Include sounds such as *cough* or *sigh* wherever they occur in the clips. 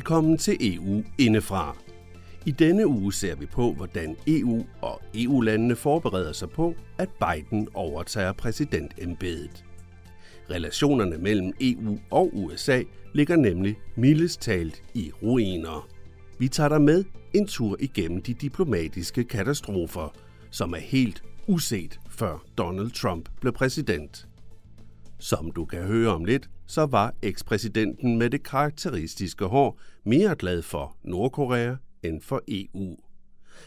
Velkommen til EU indefra. I denne uge ser vi på, hvordan EU og EU-landene forbereder sig på, at Biden overtager præsidentembedet. Relationerne mellem EU og USA ligger nemlig mildest talt i ruiner. Vi tager dig med en tur igennem de diplomatiske katastrofer, som er helt uset før Donald Trump blev præsident. Som du kan høre om lidt, så var ekspræsidenten med det karakteristiske hår mere glad for Nordkorea end for EU.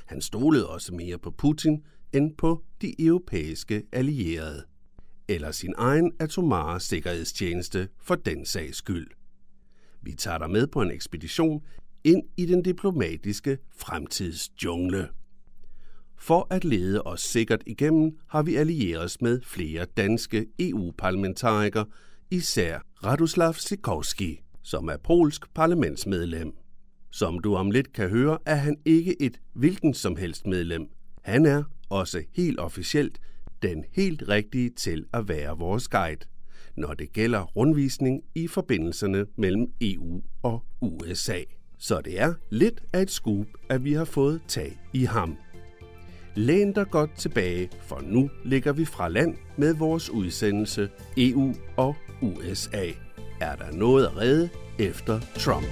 Han stolede også mere på Putin end på de europæiske allierede, eller sin egen atomare sikkerhedstjeneste for den sags skyld. Vi tager dig med på en ekspedition ind i den diplomatiske fremtidsjungle. For at lede os sikkert igennem har vi allieret os med flere danske EU-parlamentarikere, især Radoslav Sikorski, som er polsk parlamentsmedlem. Som du om lidt kan høre, er han ikke et hvilken som helst medlem. Han er også helt officielt den helt rigtige til at være vores guide, når det gælder rundvisning i forbindelserne mellem EU og USA. Så det er lidt af et scoop, at vi har fået tag i ham. Læn dig godt tilbage, for nu ligger vi fra land med vores udsendelse EU og USA. Er der noget at redde efter Trump?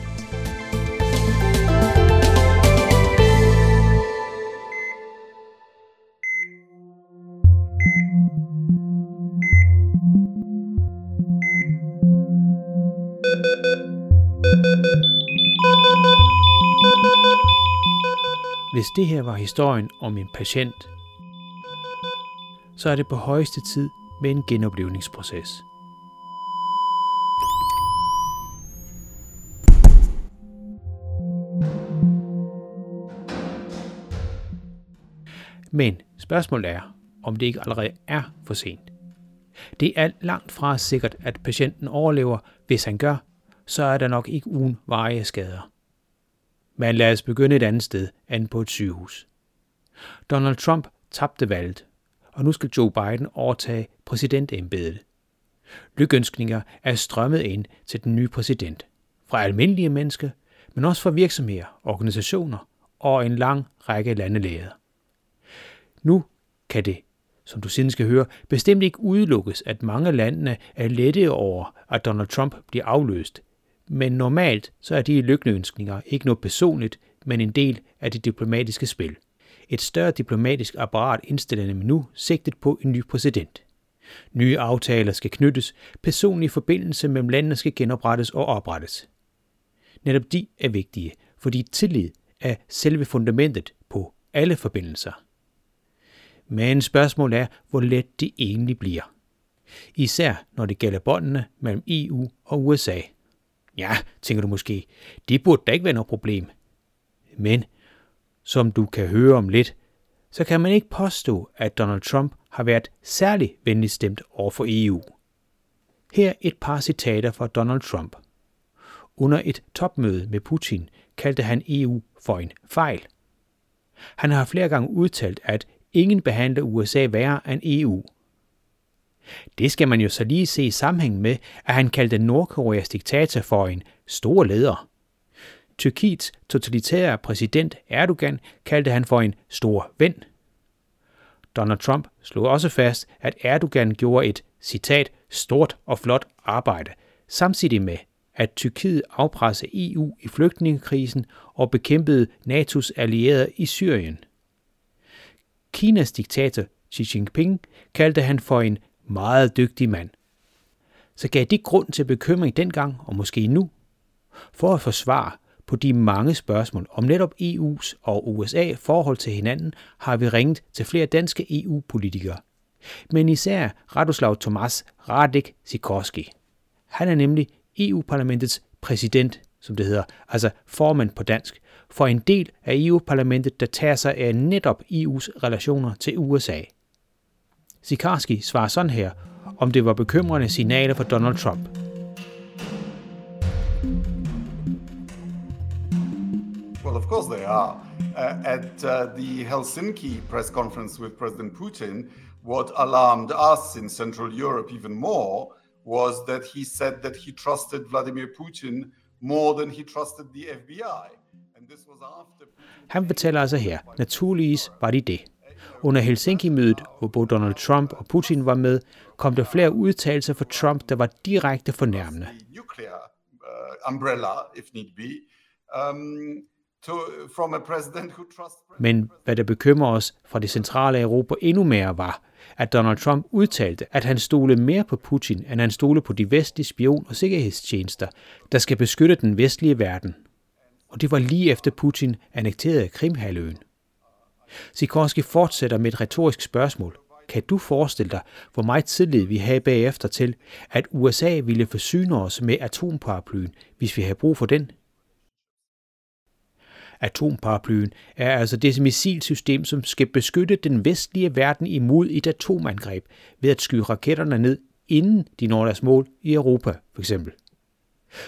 Hvis det her var historien om en patient, så er det på højeste tid med en genoplevningsproces. Men spørgsmålet er, om det ikke allerede er for sent. Det er langt fra sikkert, at patienten overlever. Hvis han gør, så er der nok ikke ugen varige skader. Men lad os begynde et andet sted end på et sygehus. Donald Trump tabte valget, og nu skal Joe Biden overtage præsidentembedet. Lykønskninger er strømmet ind til den nye præsident. Fra almindelige mennesker, men også fra virksomheder, organisationer og en lang række landelæger. Nu kan det, som du siden skal høre, bestemt ikke udelukkes, at mange landene er lette over, at Donald Trump bliver afløst men normalt så er de lykkeønskninger ikke noget personligt, men en del af det diplomatiske spil. Et større diplomatisk apparat indstiller nemlig nu sigtet på en ny præsident. Nye aftaler skal knyttes, personlige forbindelser mellem landene skal genoprettes og oprettes. Netop de er vigtige, fordi tillid er selve fundamentet på alle forbindelser. Men spørgsmålet er, hvor let det egentlig bliver. Især når det gælder båndene mellem EU og USA. Ja, tænker du måske, det burde da ikke være noget problem. Men, som du kan høre om lidt, så kan man ikke påstå, at Donald Trump har været særlig venligt stemt over for EU. Her et par citater fra Donald Trump. Under et topmøde med Putin kaldte han EU for en fejl. Han har flere gange udtalt, at ingen behandler USA værre end EU – det skal man jo så lige se i sammenhæng med, at han kaldte Nordkoreas diktator for en stor leder. Tyrkiets totalitære præsident Erdogan kaldte han for en stor ven. Donald Trump slog også fast, at Erdogan gjorde et, citat, stort og flot arbejde, samtidig med, at Tyrkiet afpressede EU i flygtningekrisen og bekæmpede NATO's allierede i Syrien. Kinas diktator Xi Jinping kaldte han for en meget dygtig mand. Så gav det grund til bekymring dengang og måske nu? For at få svar på de mange spørgsmål om netop EU's og USA forhold til hinanden, har vi ringet til flere danske EU-politikere. Men især Radoslav Tomas Radek Sikorski. Han er nemlig EU-parlamentets præsident, som det hedder, altså formand på dansk, for en del af EU-parlamentet, der tager sig af netop EU's relationer til USA. Sikarski svarer sådan her, om det var bekymrende signaler for Donald Trump. Well, of course they are. Uh, at uh, the Helsinki press conference with President Putin, what alarmed us in Central Europe even more was that he said that he trusted Vladimir Putin more than he trusted the FBI. And this was after Han fortæller altså her, naturligvis var de det. Under Helsinki-mødet, hvor både Donald Trump og Putin var med, kom der flere udtalelser fra Trump, der var direkte fornærmende. Men hvad der bekymrer os fra det centrale Europa endnu mere var, at Donald Trump udtalte, at han stole mere på Putin, end han stole på de vestlige spion- og sikkerhedstjenester, der skal beskytte den vestlige verden. Og det var lige efter Putin annekterede Krimhaløen. Sikorski fortsætter med et retorisk spørgsmål. Kan du forestille dig, hvor meget tillid vi havde bagefter til, at USA ville forsyne os med atomparaplyen, hvis vi havde brug for den? Atomparaplyen er altså det missilsystem, som skal beskytte den vestlige verden imod et atomangreb ved at skyde raketterne ned, inden de når deres mål i Europa, for eksempel.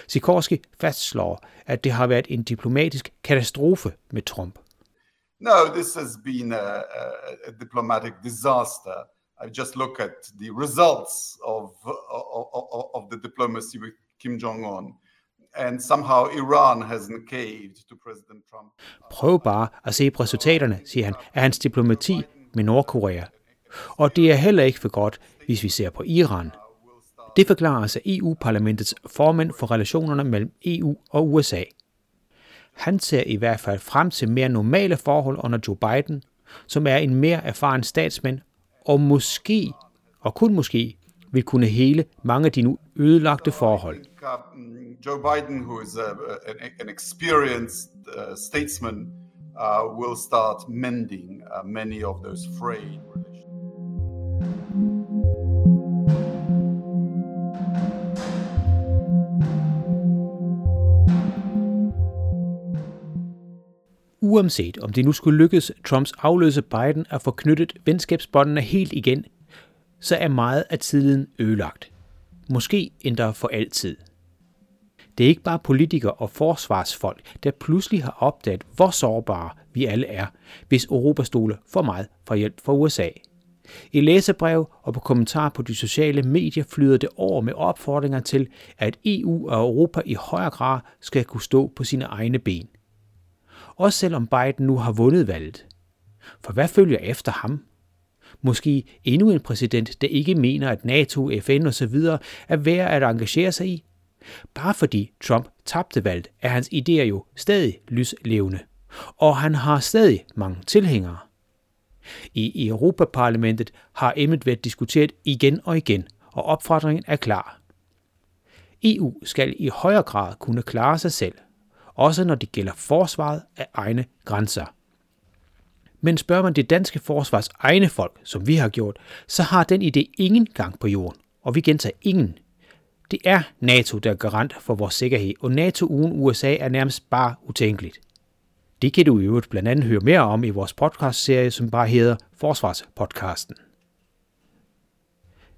Sikorski fastslår, at det har været en diplomatisk katastrofe med Trump. No, this has been a, a, a diplomatic disaster. I just look at the results of, of, of, the diplomacy with Kim Jong Un. And somehow Iran hasn't caved to President Trump. Prøv bare at se på resultaterne, siger han, af hans diplomati med Nordkorea. Og det er heller ikke for godt, hvis vi ser på Iran. Det forklarer sig EU-parlamentets formand for relationerne mellem EU og USA. Han ser i hvert fald frem til mere normale forhold under Joe Biden, som er en mere erfaren statsmand, og måske, og kun måske, vil kunne hele mange af de nu ødelagte forhold. Think, um, Joe Biden, who is a, an, an experienced uh, statesman, uh, will start mending uh, many of those frayed relations. Uanset om det nu skulle lykkes Trumps afløse Biden at få knyttet venskabsbåndene helt igen, så er meget af tiden ødelagt. Måske endda for altid. Det er ikke bare politikere og forsvarsfolk, der pludselig har opdaget, hvor sårbare vi alle er, hvis Europa stoler for meget for hjælp fra USA. I læsebrev og på kommentarer på de sociale medier flyder det over med opfordringer til, at EU og Europa i højere grad skal kunne stå på sine egne ben. Også selvom Biden nu har vundet valget. For hvad følger efter ham? Måske endnu en præsident, der ikke mener, at NATO, FN osv. er værd at engagere sig i? Bare fordi Trump tabte valget, er hans idéer jo stadig lyslevende. Og han har stadig mange tilhængere. I Europaparlamentet har emnet været diskuteret igen og igen, og opfordringen er klar. EU skal i højere grad kunne klare sig selv, også når det gælder forsvaret af egne grænser. Men spørger man det danske forsvars egne folk, som vi har gjort, så har den idé ingen gang på jorden, og vi gentager ingen. Det er NATO, der er garant for vores sikkerhed, og NATO uden USA er nærmest bare utænkeligt. Det kan du i øvrigt blandt andet høre mere om i vores podcastserie, som bare hedder Forsvarspodcasten.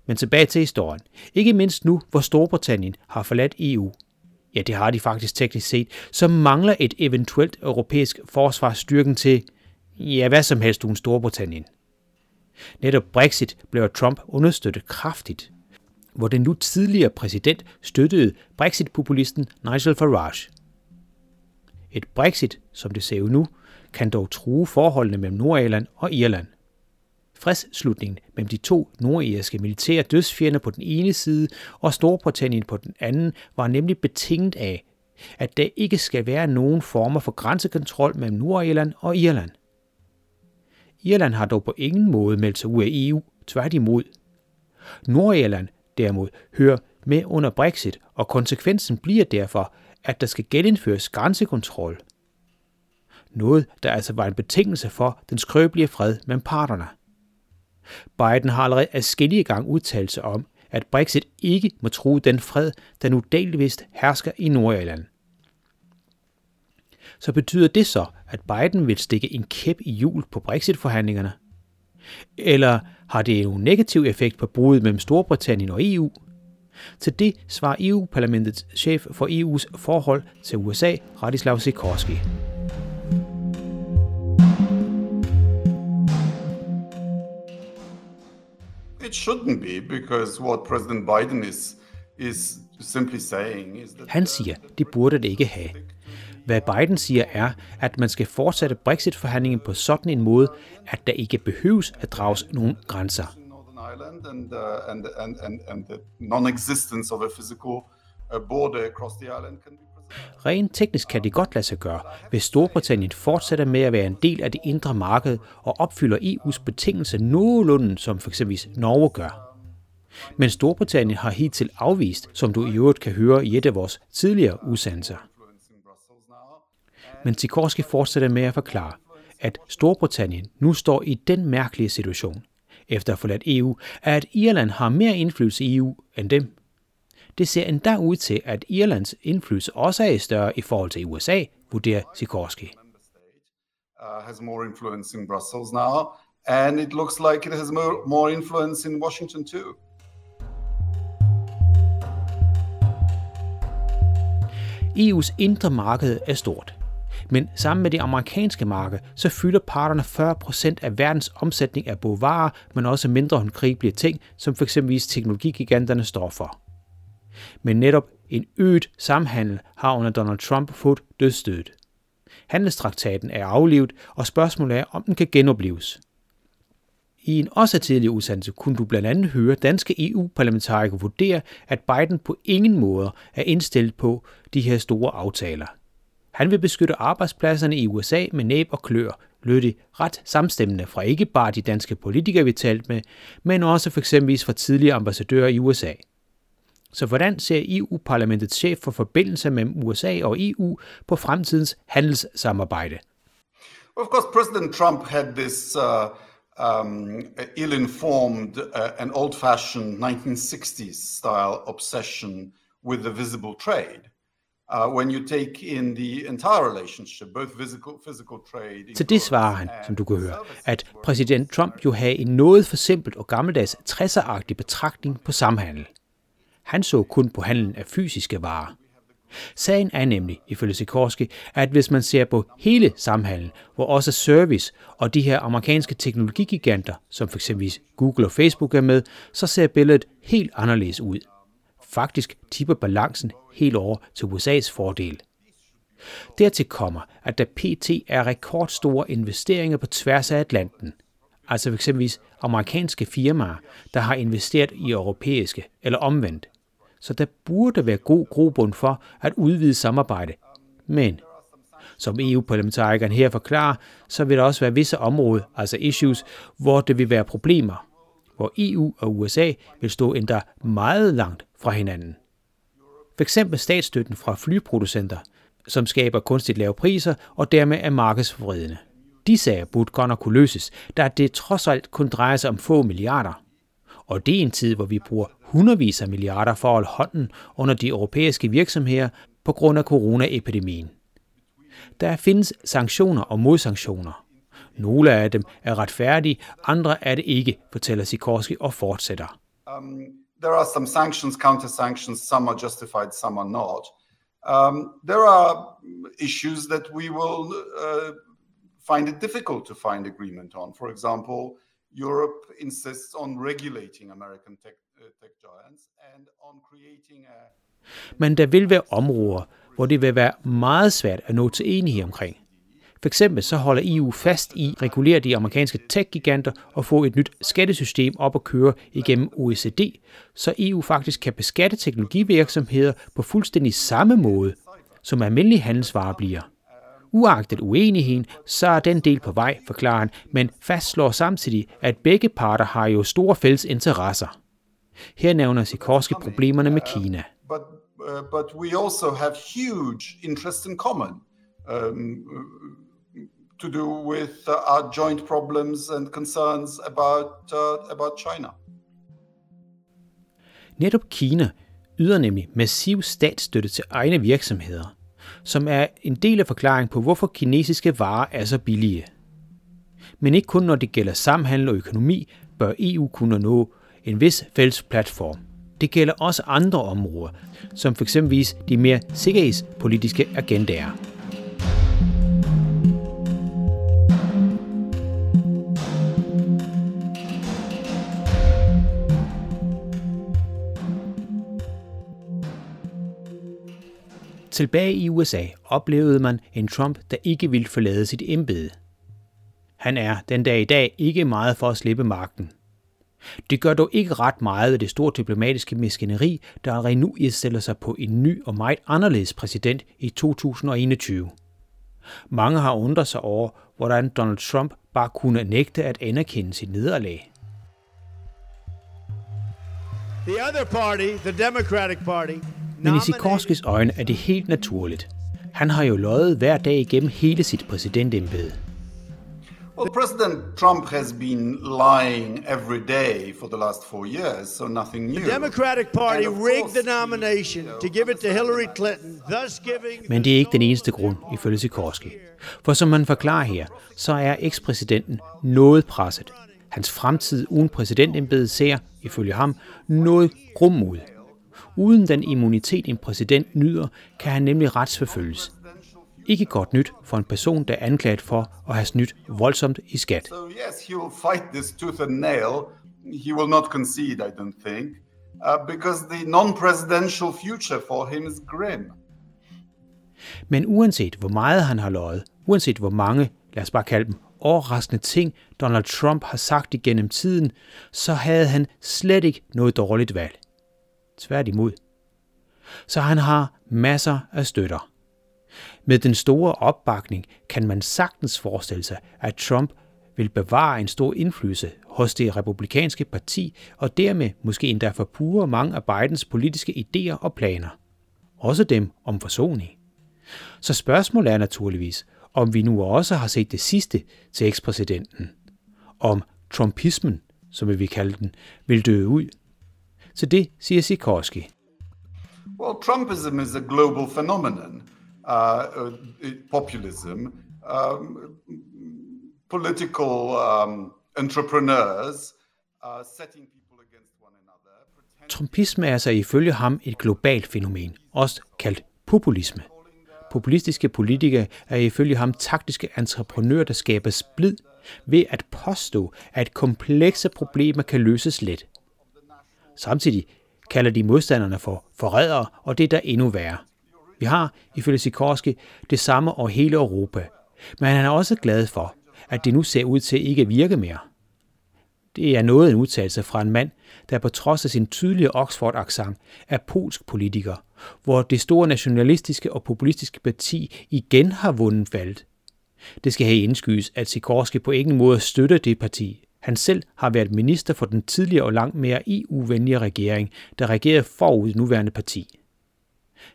Men tilbage til historien. Ikke mindst nu, hvor Storbritannien har forladt EU. Ja, det har de faktisk teknisk set, så mangler et eventuelt europæisk forsvarsstyrken til, ja, hvad som helst uden Storbritannien. Netop Brexit blev Trump understøttet kraftigt, hvor den nu tidligere præsident støttede Brexit-populisten Nigel Farage. Et Brexit, som det ser ud nu, kan dog true forholdene mellem Nordirland og Irland. Fredsslutningen mellem de to nordirske militære dødsfjender på den ene side og Storbritannien på den anden var nemlig betinget af, at der ikke skal være nogen former for grænsekontrol mellem Nordirland og Irland. Irland har dog på ingen måde meldt sig ud af EU, tværtimod. Nordirland derimod hører med under Brexit, og konsekvensen bliver derfor, at der skal genindføres grænsekontrol. Noget, der altså var en betingelse for den skrøbelige fred mellem parterne. Biden har allerede adskillige gange udtalt sig om, at Brexit ikke må true den fred, der nu delvist hersker i Nordirland. Så betyder det så, at Biden vil stikke en kæp i hjul på Brexit-forhandlingerne? Eller har det en negativ effekt på bruget mellem Storbritannien og EU? Til det svarer EU-parlamentets chef for EU's forhold til USA, Radislav Sikorski. It shouldn't be because what President Biden is is simply saying is that Han siger, det burde det ikke have. Hvad Biden siger er, at man skal fortsætte Brexit-forhandlingen på sådan en måde, at der ikke behøves at drages nogen grænser. And, uh, and, and, and, and the non-existence of a physical uh, border across the island can be. Rent teknisk kan det godt lade sig gøre, hvis Storbritannien fortsætter med at være en del af det indre marked og opfylder EU's betingelser nogenlunde, som f.eks. Norge gør. Men Storbritannien har hidtil afvist, som du i øvrigt kan høre i et af vores tidligere udsendelser. Men Sikorski fortsætter med at forklare, at Storbritannien nu står i den mærkelige situation, efter at have forladt EU, at Irland har mere indflydelse i EU end dem. Det ser endda ud til, at Irlands indflydelse også er større i forhold til USA, vurderer Sikorski. uh, has more influence in Brussels now, and it looks like it has more, more influence in Washington too. EU's indre marked er stort. Men sammen med det amerikanske marked, så fylder parterne 40% af verdens omsætning af både varer, men også mindre håndgribelige ting, som f.eks. teknologigiganterne står for. Men netop en øget samhandel har under Donald Trump fået dødstødet. Handelstraktaten er aflevet, og spørgsmålet er, om den kan genopleves. I en også tidlig udsendelse kunne du blandt andet høre danske EU-parlamentarikere vurdere, at Biden på ingen måde er indstillet på de her store aftaler. Han vil beskytte arbejdspladserne i USA med næb og klør, lød det ret samstemmende fra ikke bare de danske politikere, vi talte med, men også for fra tidligere ambassadører i USA. Så hvordan ser EU-parlamentets chef for forbindelser mellem USA og EU på fremtidens handelssamarbejde? Of course, President Trump had this uh, um, ill-informed uh, and old-fashioned 1960s style obsession with the visible trade. Uh, when you take in the entire relationship, both physical, physical trade. Til det svarer han, som du kan høre, at præsident Trump jo havde en noget for simpelt og gammeldags 60'er-agtig betragtning på samhandel. Han så kun på handlen af fysiske varer. Sagen er nemlig, ifølge Sikorski, at hvis man ser på hele samhandlen, hvor også service og de her amerikanske teknologigiganter, som f.eks. Google og Facebook er med, så ser billedet helt anderledes ud. Faktisk tipper balancen helt over til USA's fordel. Dertil kommer, at der pt. er rekordstore investeringer på tværs af Atlanten. Altså f.eks. amerikanske firmaer, der har investeret i europæiske eller omvendt. Så der burde være god grobund for at udvide samarbejde. Men som EU-parlamentarikeren her forklarer, så vil der også være visse områder, altså issues, hvor det vil være problemer, hvor EU og USA vil stå endda meget langt fra hinanden. For eksempel statsstøtten fra flyproducenter, som skaber kunstigt lave priser og dermed er markedsforvridende. De sager burde godt nok kunne løses, da det trods alt kun drejer sig om få milliarder. Og det er en tid, hvor vi bruger hundredvis af milliarder for at holde hånden under de europæiske virksomheder på grund af coronaepidemien. Der findes sanktioner og modsanktioner. Nogle af dem er retfærdige, andre er det ikke, fortæller Sikorski og fortsætter. Um, there are some sanctions, counter sanctions. Some are justified, some are not. Um, there are issues that we will uh, find it difficult to find agreement on. For example, Europe insists on regulating American tech, tech giants and on creating a Men der vil være områder, hvor det vil være meget svært at nå til enighed omkring. For eksempel så holder EU fast i at regulere de amerikanske tech-giganter og få et nyt skattesystem op at køre igennem OECD, så EU faktisk kan beskatte teknologivirksomheder på fuldstændig samme måde, som almindelige handelsvarer bliver. Uagtet uenigheden, så er den del på vej, forklarer han, men fastslår samtidig, at begge parter har jo store fælles interesser. Her nævner Sikorski problemerne med Kina. but uh, but we also have huge interests in common um, to do with uh, our joint problems and concerns about uh, about China. Netop Kina yder nemlig massiv statsstøtte til egne virksomheder, som er en del af forklaringen på, hvorfor kinesiske varer er så billige. Men ikke kun når det gælder samhandel og økonomi, bør EU kunne nå en vis fælles platform. Det gælder også andre områder, som f.eks. de mere sikkerhedspolitiske agendaer. Tilbage i USA oplevede man en Trump, der ikke ville forlade sit embede. Han er den dag i dag ikke meget for at slippe magten. Det gør dog ikke ret meget af det store diplomatiske maskineri, der allerede nu indstiller sig på en ny og meget anderledes præsident i 2021. Mange har undret sig over, hvordan Donald Trump bare kunne nægte at anerkende sit nederlag. The other party, the Democratic Party, Men i Sikorskis øjne er det helt naturligt. Han har jo løjet hver dag igennem hele sit præsidentembede. Well, President Trump has been lying every day for the last four years, so nothing new. The Democratic Party rigged the nomination to give it to Hillary Clinton, thus giving. Men det er ikke den eneste grund, ifølge Sikorski. For som man forklarer her, så er ekspræsidenten noget presset. Hans fremtid uden præsidentembede ser, ifølge ham, noget grum ud. Uden den immunitet, en præsident nyder, kan han nemlig retsforfølges. Ikke godt nyt for en person, der er anklaget for at have snydt voldsomt i skat. So yes, he will fight this tooth and nail. He will not concede, I don't think, uh, because the non-presidential future for him is grim. Men uanset hvor meget han har løjet, uanset hvor mange, lad os bare kalde dem, overraskende ting, Donald Trump har sagt igennem tiden, så havde han slet ikke noget dårligt valg. Tværtimod. Så han har masser af støtter. Med den store opbakning kan man sagtens forestille sig, at Trump vil bevare en stor indflydelse hos det republikanske parti, og dermed måske endda forpure mange af Bidens politiske idéer og planer. Også dem om forsoning. Så spørgsmålet er naturligvis, om vi nu også har set det sidste til ekspræsidenten. Om Trumpismen, som vi vil kalde den, vil dø ud. Så det siger Sikorski. Well, Trumpism is a global phenomenon. Uh, uh, uh, populism, um, political um, entrepreneurs uh, setting people against one another. Trumpisme er altså ifølge ham et globalt fænomen, også kaldt populisme. Populistiske politikere er ifølge ham taktiske entreprenører, der skaber splid ved at påstå, at komplekse problemer kan løses let. Samtidig kalder de modstanderne for forrædere, og det er der endnu værre. Vi har, ifølge Sikorski, det samme over hele Europa. Men han er også glad for, at det nu ser ud til ikke at virke mere. Det er noget af en udtalelse fra en mand, der på trods af sin tydelige Oxford-accent er polsk politiker, hvor det store nationalistiske og populistiske parti igen har vundet valget. Det skal have indskydes, at Sikorski på ingen måde støtter det parti. Han selv har været minister for den tidligere og langt mere EU-venlige regering, der regerede forud nuværende parti.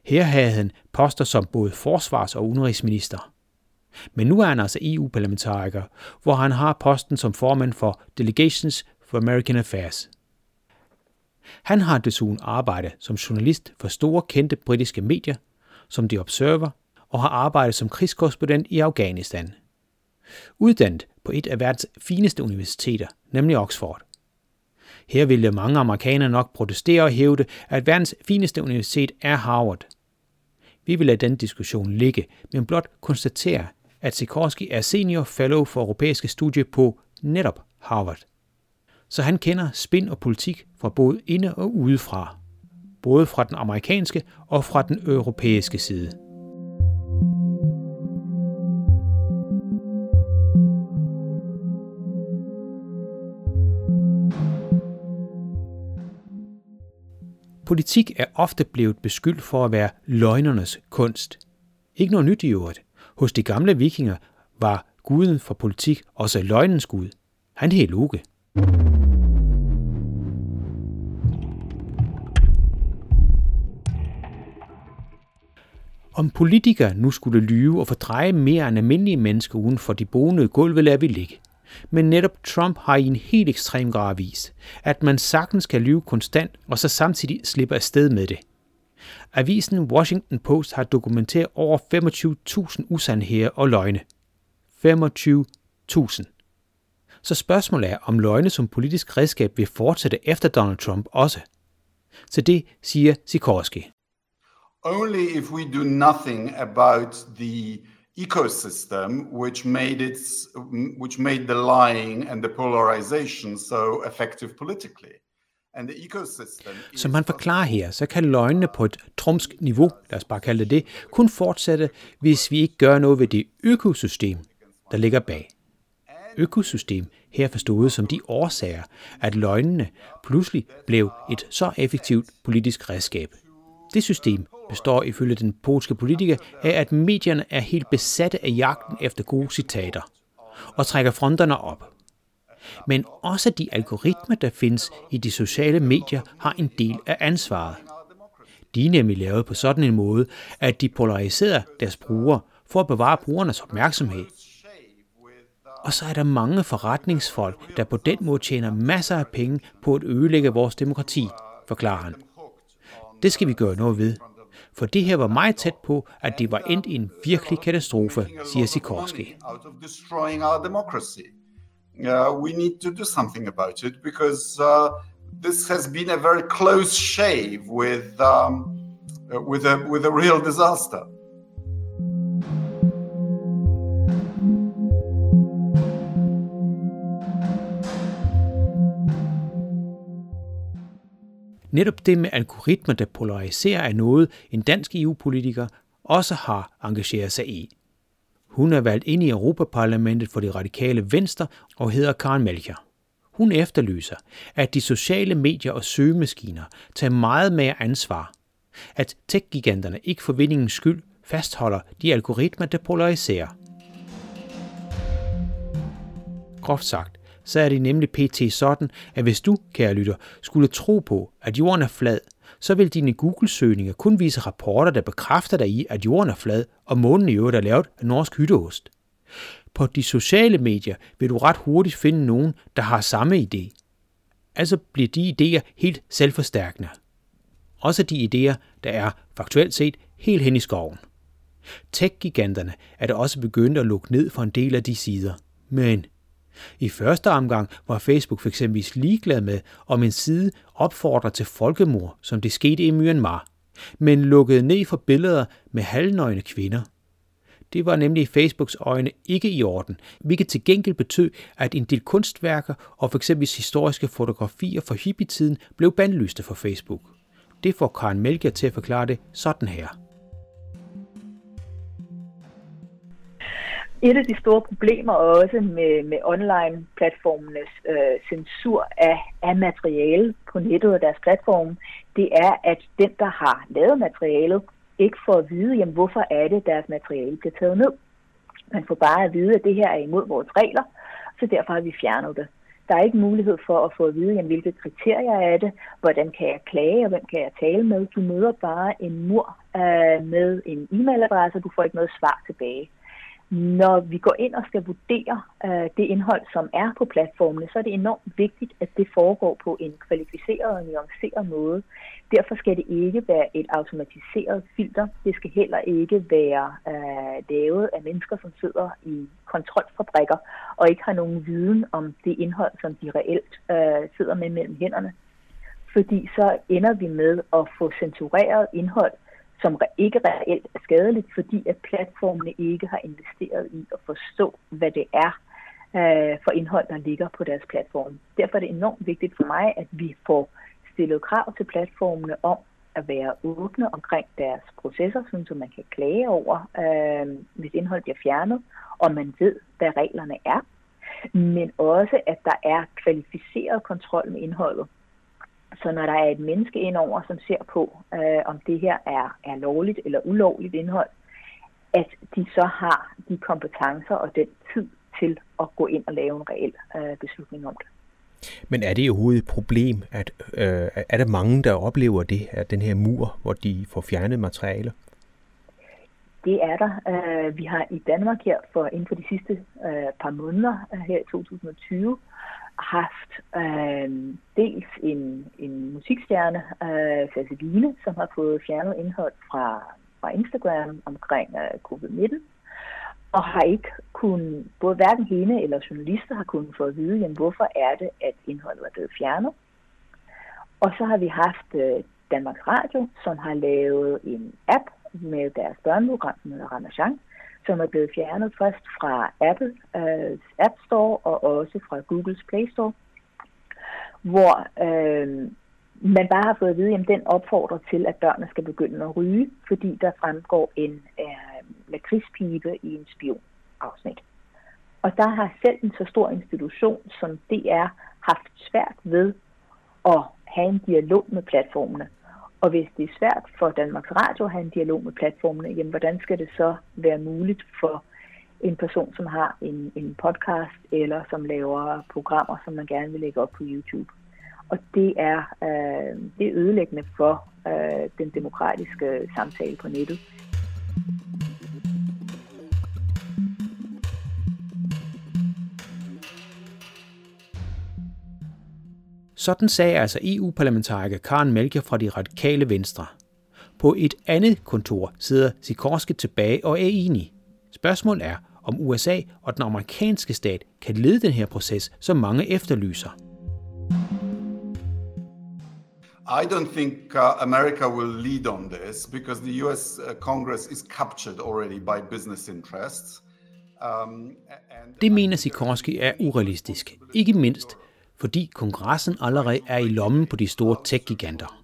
Her havde han poster som både forsvars- og udenrigsminister. Men nu er han altså EU-parlamentariker, hvor han har posten som formand for Delegations for American Affairs. Han har desuden arbejdet som journalist for store kendte britiske medier, som The Observer, og har arbejdet som krigskorrespondent i Afghanistan. Uddannet på et af verdens fineste universiteter, nemlig Oxford. Her ville mange amerikanere nok protestere og hævde, at verdens fineste universitet er Harvard. Vi vil lade den diskussion ligge, men blot konstatere, at Sikorski er senior fellow for europæiske studier på netop Harvard. Så han kender spin og politik fra både inde og udefra. Både fra den amerikanske og fra den europæiske side. Politik er ofte blevet beskyldt for at være løgnernes kunst. Ikke noget nyt i øvrigt. Hos de gamle vikinger var guden for politik også løgnens gud. Han hed Loke. Om politikere nu skulle lyve og fordreje mere end almindelige mennesker uden for de bonede gulve, lader vi ligge. Men netop Trump har i en helt ekstrem grad vist, at man sagtens kan lyve konstant og så samtidig slippe afsted med det. Avisen Washington Post har dokumenteret over 25.000 usandheder og løgne. 25.000. Så spørgsmålet er, om løgne som politisk redskab vil fortsætte efter Donald Trump også. Så det siger Sikorski. Only if we do nothing about the ecosystem which made it which made the lying and the polarization so effective politically. And the ecosystem Som man forklarer her, så kan løgnene på et trumsk niveau, lad os bare kalde det det, kun fortsætte, hvis vi ikke gør noget ved det økosystem, der ligger bag. Økosystem her forstået som de årsager, at løgnene pludselig blev et så effektivt politisk redskab. Det system består ifølge den polske politiker af, at medierne er helt besatte af jagten efter gode citater og trækker fronterne op. Men også de algoritmer, der findes i de sociale medier, har en del af ansvaret. De er nemlig lavet på sådan en måde, at de polariserer deres brugere for at bevare brugernes opmærksomhed. Og så er der mange forretningsfolk, der på den måde tjener masser af penge på at ødelægge vores demokrati, forklarer han. Det skal vi gøre noget ved, for det her var meget tæt på, at det var endt i en virkelig katastrofe, siger Sikorski. Uh, we need to do something about it because uh, this has been a very close shave with um, uh, with a with a real disaster. Netop det med algoritmer, der polariserer, er noget, en dansk EU-politiker også har engageret sig i. Hun er valgt ind i Europaparlamentet for det radikale venstre og hedder Karen Melcher. Hun efterlyser, at de sociale medier og søgemaskiner tager meget mere ansvar. At tech-giganterne ikke for vindingens skyld fastholder de algoritmer, der polariserer. Groft sagt, så er det nemlig pt. sådan, at hvis du, kære lytter, skulle tro på, at jorden er flad, så vil dine Google-søgninger kun vise rapporter, der bekræfter dig i, at jorden er flad, og månen i øvrigt er lavet af norsk hytteost. På de sociale medier vil du ret hurtigt finde nogen, der har samme idé. Altså bliver de idéer helt selvforstærkende. Også de idéer, der er faktuelt set helt hen i skoven. Tech-giganterne er der også begyndt at lukke ned for en del af de sider. Men i første omgang var Facebook fx ligeglad med, om en side opfordrer til folkemord, som det skete i Myanmar, men lukkede ned for billeder med halvnøgne kvinder. Det var nemlig i Facebooks øjne ikke i orden, hvilket til gengæld betød, at en del kunstværker og f.eks. historiske fotografier fra hippietiden blev bandlyste for Facebook. Det får Karen Melger til at forklare det sådan her. Et af de store problemer også med, med online-platformenes øh, censur af, af materiale på nettet og deres platforme, det er, at den, der har lavet materialet, ikke får at vide, jamen, hvorfor er det, deres materiale bliver taget ned. Man får bare at vide, at det her er imod vores regler, så derfor har vi fjernet det. Der er ikke mulighed for at få at vide, jamen, hvilke kriterier er det, hvordan kan jeg klage, og hvem kan jeg tale med. Du møder bare en mur øh, med en e-mailadresse, og du får ikke noget svar tilbage. Når vi går ind og skal vurdere øh, det indhold, som er på platformene, så er det enormt vigtigt, at det foregår på en kvalificeret og nuanceret måde. Derfor skal det ikke være et automatiseret filter. Det skal heller ikke være øh, lavet af mennesker, som sidder i kontrolfabrikker og ikke har nogen viden om det indhold, som de reelt øh, sidder med mellem hænderne. Fordi så ender vi med at få censureret indhold, som ikke reelt er skadeligt, fordi at platformene ikke har investeret i at forstå, hvad det er øh, for indhold, der ligger på deres platform. Derfor er det enormt vigtigt for mig, at vi får stillet krav til platformene om at være åbne omkring deres processer, så man kan klage over, øh, hvis indhold bliver fjernet, og man ved, hvad reglerne er. Men også, at der er kvalificeret kontrol med indholdet. Så når der er et menneske indover, som ser på, øh, om det her er, er lovligt eller ulovligt indhold, at de så har de kompetencer og den tid til at gå ind og lave en reel øh, beslutning om det. Men er det overhovedet et problem, at øh, er der mange, der oplever det, at den her mur, hvor de får fjernet materialer? Det er der. Øh, vi har i Danmark her for inden for de sidste øh, par måneder øh, her i 2020 haft øh, dels en, en musikstjerne, øh, Faseline, som har fået fjernet indhold fra, fra Instagram omkring øh, covid-19, og har ikke kun, både hverken hende eller journalister har kunnet få at vide, jamen, hvorfor er det, at indholdet er blevet fjernet. Og så har vi haft øh, Danmarks Radio, som har lavet en app med deres børneprogram, som hedder Ramachan, som er blevet fjernet først fra Apple uh, App Store og også fra Googles Play Store, hvor uh, man bare har fået at vide, at den opfordrer til, at børnene skal begynde at ryge, fordi der fremgår en øh, lakridspibe i en spionafsnit. Og der har selv en så stor institution som DR haft svært ved at have en dialog med platformene. Og hvis det er svært for Danmarks Radio at have en dialog med platformene, jamen hvordan skal det så være muligt for en person, som har en, en podcast eller som laver programmer, som man gerne vil lægge op på YouTube? Og det er, øh, det er ødelæggende for øh, den demokratiske samtale på nettet. Sådan sagde altså EU-parlamentariker Karen Melchior fra de radikale venstre. På et andet kontor sidder Sikorski tilbage og er enig. Spørgsmålet er, om USA og den amerikanske stat kan lede den her proces, som mange efterlyser. I don't think uh, America will lead on this because the US uh, Congress is captured already by business interests. Um, and det mener Sikorski er urealistisk. Ikke mindst, fordi kongressen allerede er i lommen på de store tech-giganter.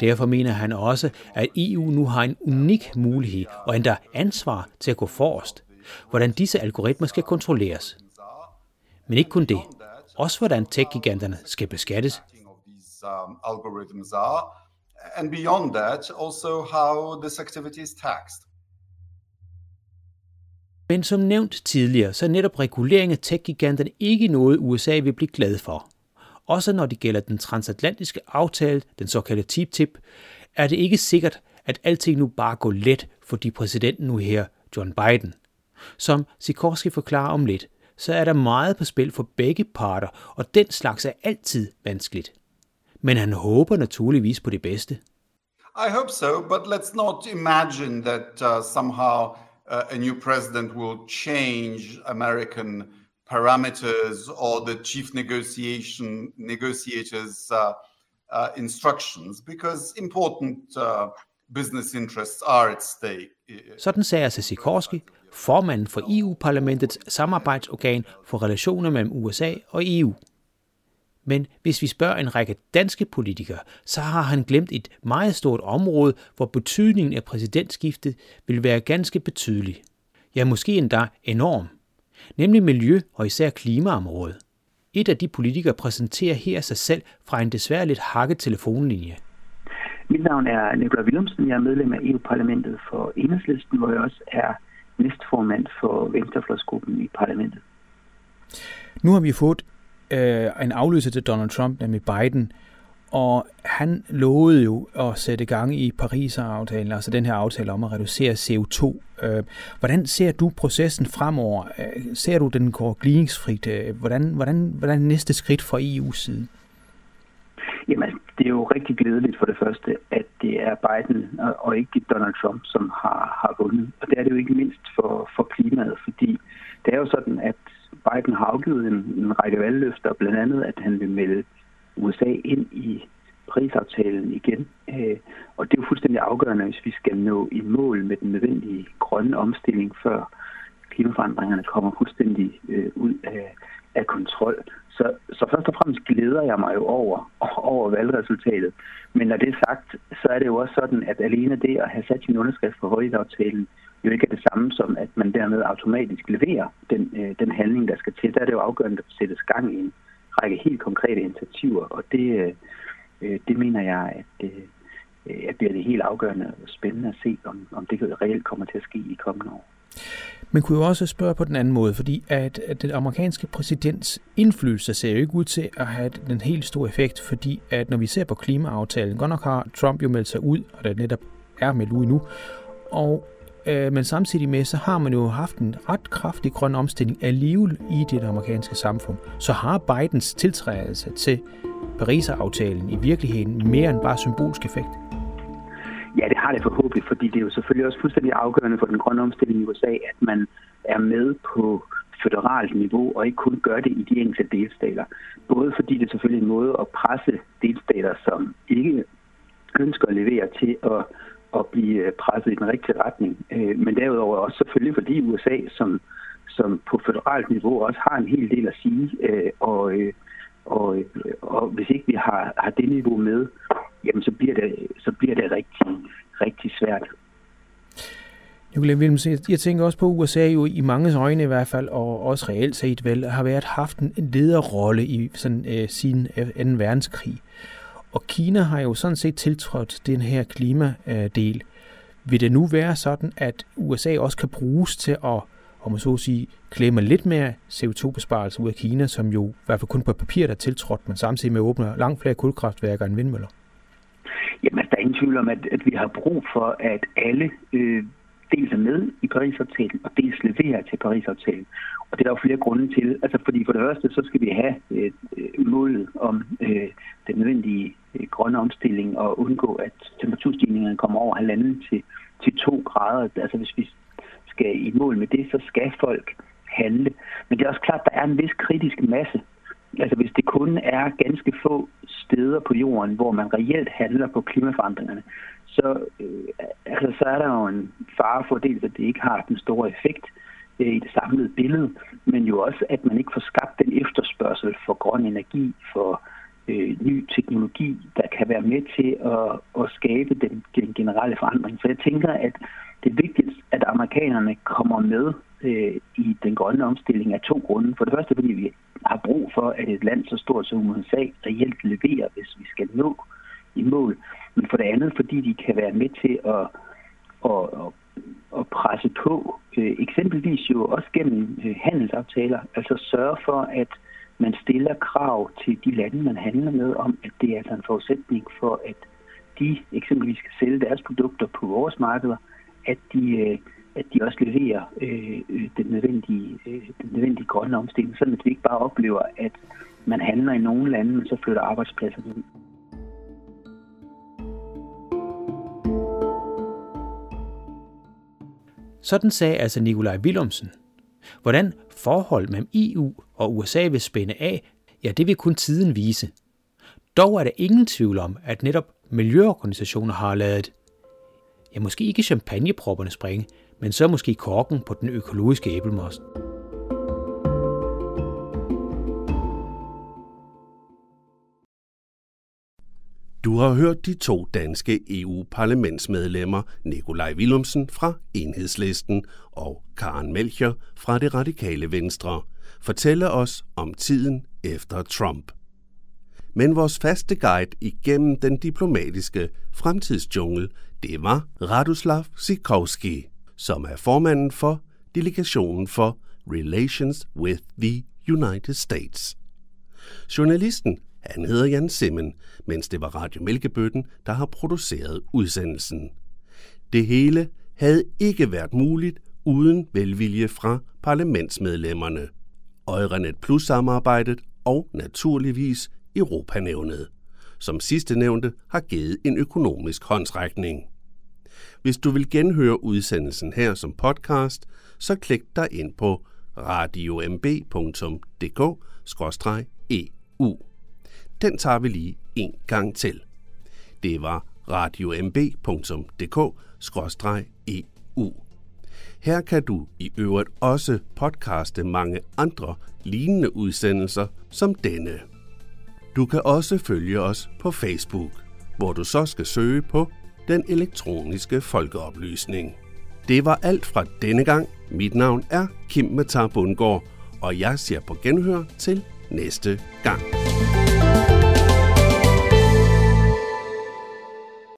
Derfor mener han også, at EU nu har en unik mulighed og endda ansvar til at gå forrest, hvordan disse algoritmer skal kontrolleres. Men ikke kun det, også hvordan tech-giganterne skal beskattes. And beyond that, also how this activity is taxed. Men som nævnt tidligere, så er netop regulering af tech-giganterne ikke noget, USA vil blive glad for. Også når det gælder den transatlantiske aftale, den såkaldte TTIP, er det ikke sikkert, at alting nu bare går let, fordi præsidenten nu her, John Biden. Som Sikorski forklarer om lidt, så er der meget på spil for begge parter, og den slags er altid vanskeligt. Men han håber naturligvis på det bedste. I hope so, but let's not imagine that uh, somehow uh, a new president will change American parameters or the chief negotiation negotiators' uh, uh, instructions because important uh, business interests are at stake. Sådan sagde Sikorski, formanden for EU-parlamentets samarbejdsorgan for relationer mellem USA og EU. Men hvis vi spørger en række danske politikere, så har han glemt et meget stort område, hvor betydningen af præsidentskiftet vil være ganske betydelig. Ja, måske endda enorm. Nemlig miljø- og især klimaområdet. Et af de politikere præsenterer her sig selv fra en desværre lidt hakket telefonlinje. Mit navn er Nikolaj Willumsen. Jeg er medlem af EU-parlamentet for Enhedslisten, hvor jeg også er næstformand for Venstrefløjsgruppen i parlamentet. Nu har vi fået øh, en afløser til Donald Trump, nemlig Biden, og han lovede jo at sætte gang i Paris-aftalen, altså den her aftale om at reducere CO2. Øh, hvordan ser du processen fremover? Øh, ser du, den går glidningsfrit? Øh, hvordan, hvordan, hvordan er næste skridt fra EU's side? Jamen, altså, det er jo rigtig glædeligt for det første, at det er Biden og ikke Donald Trump, som har, har vundet. Og det er det jo ikke mindst for, for klimaet, fordi det er jo sådan, at Biden har afgivet en, en række valgløfter, blandt andet at han vil melde USA ind i Paris-aftalen igen. Øh, og det er jo fuldstændig afgørende, hvis vi skal nå i mål med den nødvendige grønne omstilling, før klimaforandringerne kommer fuldstændig øh, ud af, af kontrol. Så, så først og fremmest glæder jeg mig jo over, *laughs* over valgresultatet. Men når det er sagt, så er det jo også sådan, at alene det at have sat sin underskrift på højdeaftalen, jo ikke er det samme som, at man dermed automatisk leverer den, øh, den handling, der skal til. Der er det jo afgørende, at der sættes gang i en række helt konkrete initiativer, og det, øh, øh det mener jeg, at, øh, at det er det helt afgørende og spændende at se, om, om det reelt kommer til at ske i kommende år. Man kunne jo også spørge på den anden måde, fordi at, at den amerikanske præsidents indflydelse ser jo ikke ud til at have den helt store effekt, fordi at når vi ser på klimaaftalen, godt nok har Trump jo meldt sig ud, og det netop er meldt ud nu, og øh, men samtidig med, så har man jo haft en ret kraftig grøn omstilling alligevel i det amerikanske samfund. Så har Bidens tiltrædelse til Paris-aftalen i virkeligheden mere end bare symbolsk effekt? Ja, det har det forhåbentlig, fordi det er jo selvfølgelig også fuldstændig afgørende for den grønne omstilling i USA, at man er med på føderalt niveau og ikke kun gør det i de enkelte delstater. Både fordi det er selvfølgelig en måde at presse delstater, som ikke ønsker at levere til at, at blive øh, presset i den rigtige retning. Øh, men derudover også selvfølgelig fordi USA, som, som på føderalt niveau også har en hel del at sige, øh, og, Og, og hvis ikke vi har, har det niveau med, jamen så bliver det, så bliver det rigtig, rigtig svært. Nicolai Wilhelmsen, jeg tænker også på, at USA jo i mange øjne i hvert fald, og også reelt set vel, har været haft en lederrolle i sådan, øh, sin 2. verdenskrig. Og Kina har jo sådan set tiltrådt den her klimadel. Vil det nu være sådan, at USA også kan bruges til at om man så at sige, klemme lidt mere CO2-besparelse ud af Kina, som jo i hvert fald kun på papir der er tiltrådt, men samtidig med åbner langt flere kulkraftværker end vindmøller? Jamen, altså, der er ingen tvivl om, at, at vi har brug for, at alle øh, dels er med i Paris-aftalen, og dels leverer til Paris-aftalen. Og det er der jo flere grunde til. Altså, fordi for det første, så skal vi have øh, øh målet om øh, den nødvendige grønne omstilling og undgå, at temperaturstigningerne kommer over halvanden til, til to grader. Altså, hvis vi skal i mål med det, så skal folk handle. Men det er også klart, at der er en vis kritisk masse. Altså hvis det kun er ganske få steder på jorden, hvor man reelt handler på klimaforandringerne, så, øh, altså, så er der jo en fare for dels, at det ikke har den store effekt øh, i det samlede billede, men jo også, at man ikke får skabt den efterspørgsel for grøn energi, for øh, Øh, ny teknologi, der kan være med til at, at skabe den, den generelle forandring. Så jeg tænker, at det er vigtigt, at amerikanerne kommer med øh, i den grønne omstilling af to grunde. For det første, fordi vi har brug for, at et land så stort som USA reelt leverer, hvis vi skal nå i mål. Men for det andet, fordi de kan være med til at, at, at, at presse på, øh, eksempelvis jo også gennem øh, handelsaftaler, altså sørge for, at man stiller krav til de lande, man handler med, om at det er altså en forudsætning for, at de eksempelvis skal sælge deres produkter på vores markeder, at de, øh, at de også leverer øh, øh, den, nødvendige, øh, den nødvendige grønne omstilling, sådan at vi ikke bare oplever, at man handler i nogle lande, men så flytter arbejdspladserne ud. Sådan sagde altså Nikolaj Willumsen. Hvordan forhold mellem EU og USA vil spænde af, ja det vil kun tiden vise. Dog er der ingen tvivl om, at netop miljøorganisationer har lavet ja måske ikke champagnepropperne springe, men så måske korken på den økologiske æblemost. Du har hørt de to danske EU-parlamentsmedlemmer, Nikolaj Willumsen fra Enhedslisten og Karen Melcher fra det radikale Venstre, fortælle os om tiden efter Trump. Men vores faste guide igennem den diplomatiske fremtidsjungle, det var Radoslav Sikorski, som er formanden for delegationen for Relations with the United States. Journalisten han hedder Jan Simmen, mens det var Radio Mælkebøtten, der har produceret udsendelsen. Det hele havde ikke været muligt uden velvilje fra parlamentsmedlemmerne. Øjrenet Plus-samarbejdet og naturligvis Europanævnet, som sidste nævnte har givet en økonomisk håndsrækning. Hvis du vil genhøre udsendelsen her som podcast, så klik dig ind på radiomb.dk-eu. Den tager vi lige en gang til. Det var radiomb.dk-eu. E Her kan du i øvrigt også podcaste mange andre lignende udsendelser som denne. Du kan også følge os på Facebook, hvor du så skal søge på den elektroniske folkeoplysning. Det var alt fra denne gang. Mit navn er Kim Matar Bundgaard, og jeg ser på genhør til næste gang. thank you